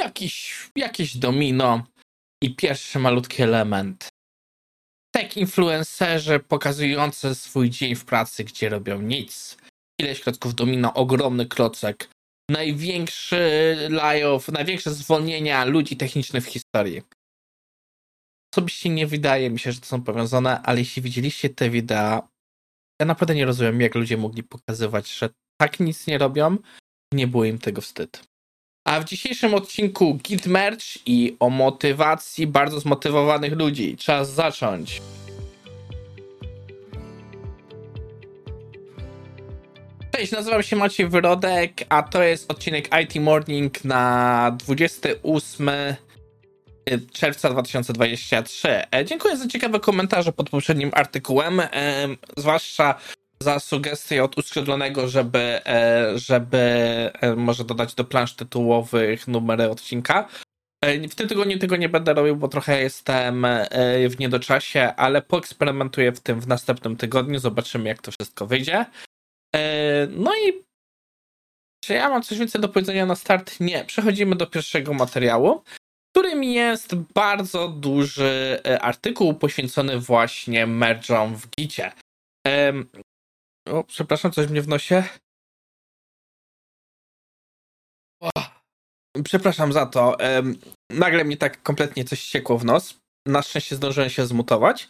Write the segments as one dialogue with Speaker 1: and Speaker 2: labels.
Speaker 1: jakiś, jakieś domino i pierwszy malutki element. Tech influencerzy pokazujący swój dzień w pracy, gdzie robią nic. Ileś klocków domino, ogromny klocek. Największy layoff, największe zwolnienia ludzi technicznych w historii. Osobiście nie wydaje mi się, że to są powiązane, ale jeśli widzieliście te wideo, ja naprawdę nie rozumiem, jak ludzie mogli pokazywać, że tak nic nie robią i nie było im tego wstyd. A w dzisiejszym odcinku Git Merch i o motywacji bardzo zmotywowanych ludzi. Czas zacząć. Cześć, nazywam się Maciej Wyrodek, a to jest odcinek IT Morning na 28 czerwca 2023. E, dziękuję za ciekawe komentarze pod poprzednim artykułem, zwłaszcza za sugestię od uskrzydlonego, żeby, e, żeby może dodać do plansz tytułowych numery odcinka. W tym tygodniu tego nie będę robił, bo trochę jestem w niedoczasie, ale poeksperymentuję w tym w następnym tygodniu. Zobaczymy, jak to wszystko wyjdzie. No i czy ja mam coś więcej do powiedzenia na start? Nie. Przechodzimy do pierwszego materiału którym jest bardzo duży e, artykuł poświęcony właśnie merge'om w Gicie. O, przepraszam, coś mnie w nosie. O, przepraszam za to. Nagle mi tak kompletnie coś ściekło w nos. Na szczęście zdążyłem się zmutować.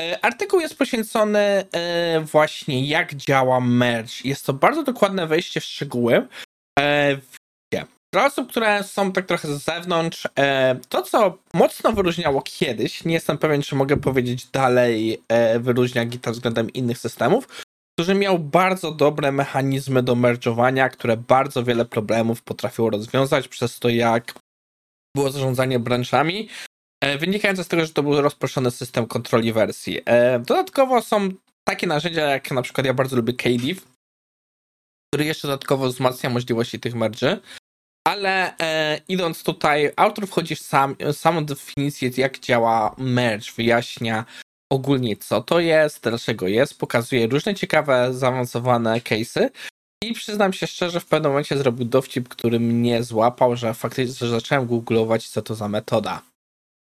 Speaker 1: E, artykuł jest poświęcony e, właśnie jak działa merge. Jest to bardzo dokładne wejście w szczegóły. Dla osób, które są tak trochę z zewnątrz, e, to co mocno wyróżniało kiedyś, nie jestem pewien, czy mogę powiedzieć dalej, e, wyróżnia Gita względem innych systemów, który miał bardzo dobre mechanizmy do merge'owania, które bardzo wiele problemów potrafiło rozwiązać przez to, jak było zarządzanie branżami, e, wynikające z tego, że to był rozproszony system kontroli wersji. Dodatkowo są takie narzędzia, jak na przykład ja bardzo lubię KDIV, który jeszcze dodatkowo wzmacnia możliwości tych merge'y. Ale e, idąc tutaj, autor wchodzi w sam, samą definicję, jak działa merge, wyjaśnia ogólnie co to jest, dlaczego jest, pokazuje różne ciekawe, zaawansowane case'y. I przyznam się szczerze, w pewnym momencie zrobił dowcip, który mnie złapał, że faktycznie że zacząłem googlować, co to za metoda.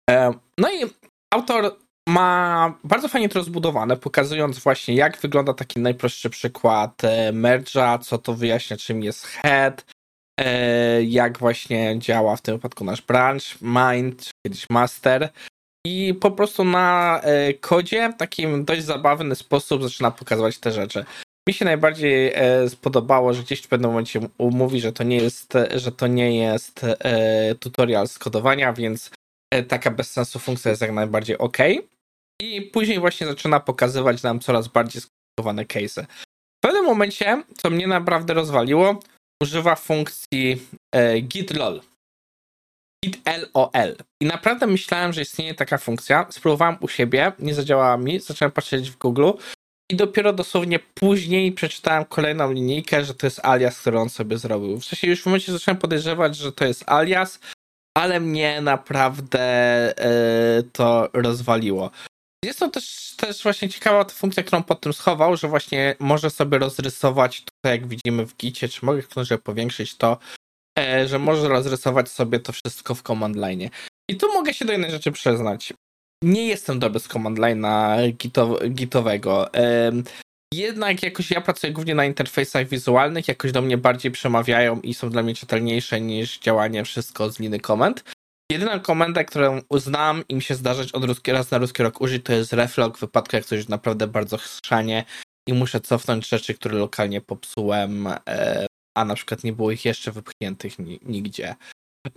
Speaker 1: E, no i autor ma bardzo fajnie to rozbudowane, pokazując właśnie, jak wygląda taki najprostszy przykład e, merge'a, co to wyjaśnia, czym jest head, E, jak właśnie działa w tym wypadku nasz branch, mind, czy kiedyś master. I po prostu na e, kodzie w takim dość zabawny sposób zaczyna pokazywać te rzeczy. Mi się najbardziej e, spodobało, że gdzieś w pewnym momencie mówi, że to nie jest, że to nie jest tutorial skodowania, więc taka bez sensu funkcja jest jak najbardziej ok. I później właśnie zaczyna pokazywać nam coraz bardziej skomplikowane case'y. W pewnym momencie, co mnie naprawdę rozwaliło, używa funkcji e, gitlol. Git-LOL. I naprawdę myślałem, że istnieje taka funkcja. Spróbowałem u siebie, nie zadziałała mi, zacząłem patrzeć w Google i dopiero dosłownie później przeczytałem kolejną linijkę, że to jest alias, który on sobie zrobił. Wcześniej już w momencie zacząłem podejrzewać, że to jest alias, ale mnie naprawdę e, to rozwaliło. Jest to też, też właśnie ciekawa ta funkcja, którą pod tym schował, że właśnie może sobie rozrysować tutaj, jak widzimy w gicie, czy mogę książę powiększyć to, że może rozrysować sobie to wszystko w command line. I tu mogę się do jednej rzeczy przyznać. Nie jestem dobry z command line'a gitowego. E, jednak jakoś ja pracuję głównie na interfejsach wizualnych, jakoś do mnie bardziej przemawiają i są dla mnie czytelniejsze niż działanie wszystko z liny komend. Jedyna komenda, którą uznam i mi się zdarzać od ruski, raz na ruski rok użyć, to jest reflog w wypadku, jak coś naprawdę bardzo chrzanie i muszę cofnąć rzeczy, które lokalnie popsułem, e, a na przykład nie było ich jeszcze wypchniętych nigdzie.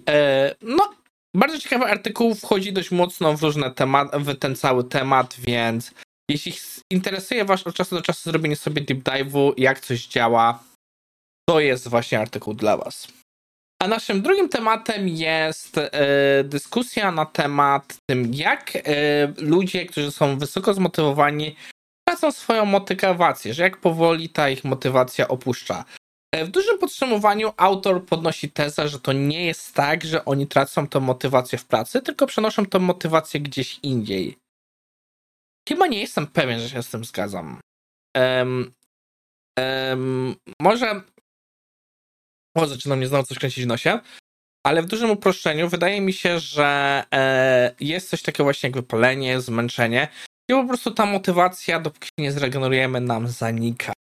Speaker 1: E, no, bardzo ciekawy artykuł, wchodzi dość mocno w różne tematy, w ten cały temat, więc jeśli interesuje Was od czasu do czasu zrobienie sobie deep dive'u, jak coś działa, to jest właśnie artykuł dla Was. A naszym drugim tematem jest e, dyskusja na temat tym, jak e, ludzie, którzy są wysoko zmotywowani, tracą swoją motywację, że jak powoli ta ich motywacja opuszcza. E, w dużym podsumowaniu autor podnosi tezę, że to nie jest tak, że oni tracą tę motywację w pracy, tylko przenoszą tę motywację gdzieś indziej. Chyba nie jestem pewien, że się z tym zgadzam. Um, um, może o, zaczyna mnie znowu coś kręcić w nosie. ale w dużym uproszczeniu wydaje mi się, że e, jest coś takiego właśnie jak wypalenie, zmęczenie i po prostu ta motywacja, dopóki nie zregenerujemy, nam zanika.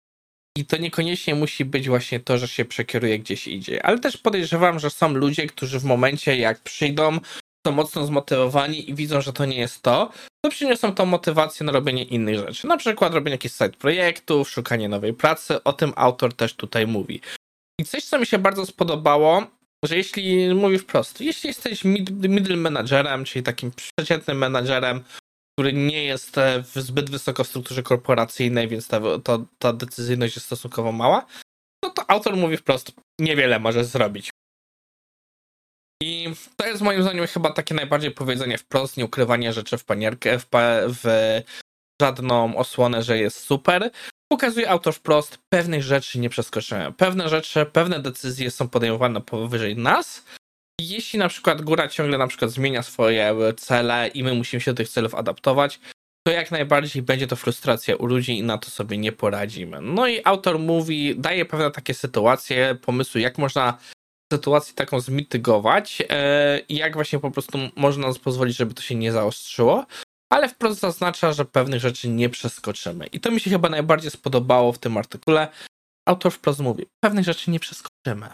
Speaker 1: I to niekoniecznie musi być właśnie to, że się przekieruje gdzieś idzie. Ale też podejrzewam, że są ludzie, którzy w momencie jak przyjdą, są mocno zmotywowani i widzą, że to nie jest to, to przyniosą tą motywację na robienie innych rzeczy. Na przykład robienie jakichś side projektów, szukanie nowej pracy. O tym autor też tutaj mówi. I coś, co mi się bardzo spodobało, że jeśli mówi wprost, jeśli jesteś middle managerem, czyli takim przeciętnym menadżerem, który nie jest e, zbyt wysoko w strukturze korporacyjnej, więc ta, to, ta decyzyjność jest stosunkowo mała, no to autor mówi wprost, niewiele możesz zrobić. I to jest moim zdaniem chyba takie najbardziej powiedzenie wprost, nie ukrywanie rzeczy w panierkę, w, w żadną osłonę, że jest super. Pokazuje autor wprost, pewnych rzeczy nie przeskoczymy. Pewne rzeczy, pewne decyzje są podejmowane powyżej nas. Jeśli na przykład góra ciągle na przykład zmienia swoje cele i my musimy się do tych celów adaptować, to jak najbardziej będzie to frustracja u ludzi i na to sobie nie poradzimy. No i autor mówi, daje pewne takie sytuacje, pomysły, jak można sytuację taką zmitygować e, i jak właśnie po prostu można pozwolić, żeby to się nie zaostrzyło, ale wprost zaznacza, że pewnych rzeczy nie przeskoczymy. I to mi się chyba najbardziej spodobało w tym artykule. Autor wprost mówi, pewnych rzeczy nie przeskoczymy.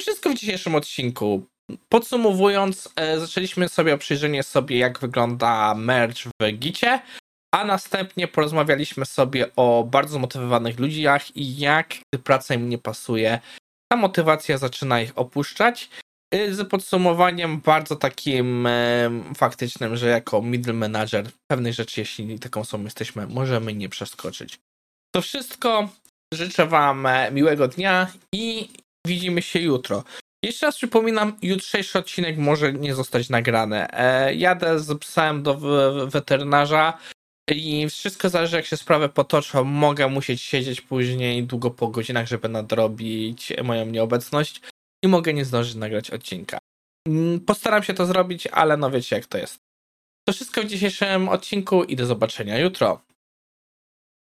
Speaker 1: Wszystko w dzisiejszym odcinku. Podsumowując, e, zaczęliśmy sobie przyjrzenie sobie, jak wygląda merch w Gicie, a następnie porozmawialiśmy sobie o bardzo zmotywowanych ludziach i jak praca im nie pasuje, ta motywacja zaczyna ich opuszczać. Y, z podsumowaniem bardzo takim e, faktycznym, że jako middle manager pewnej rzeczy, jeśli taką osobą jesteśmy, możemy nie przeskoczyć. To wszystko. Życzę Wam e, miłego dnia i widzimy się jutro. Jeszcze raz przypominam, jutrzejszy odcinek może nie zostać nagrany. E, jadę z psem do weterynarza i wszystko zależy, jak się sprawy potoczą. Mogę musieć siedzieć później długo po godzinach, żeby nadrobić moją nieobecność i mogę nie zdążyć nagrać odcinka. Mm, postaram się to zrobić, ale no wiecie jak to jest. To wszystko w dzisiejszym odcinku i do zobaczenia jutro.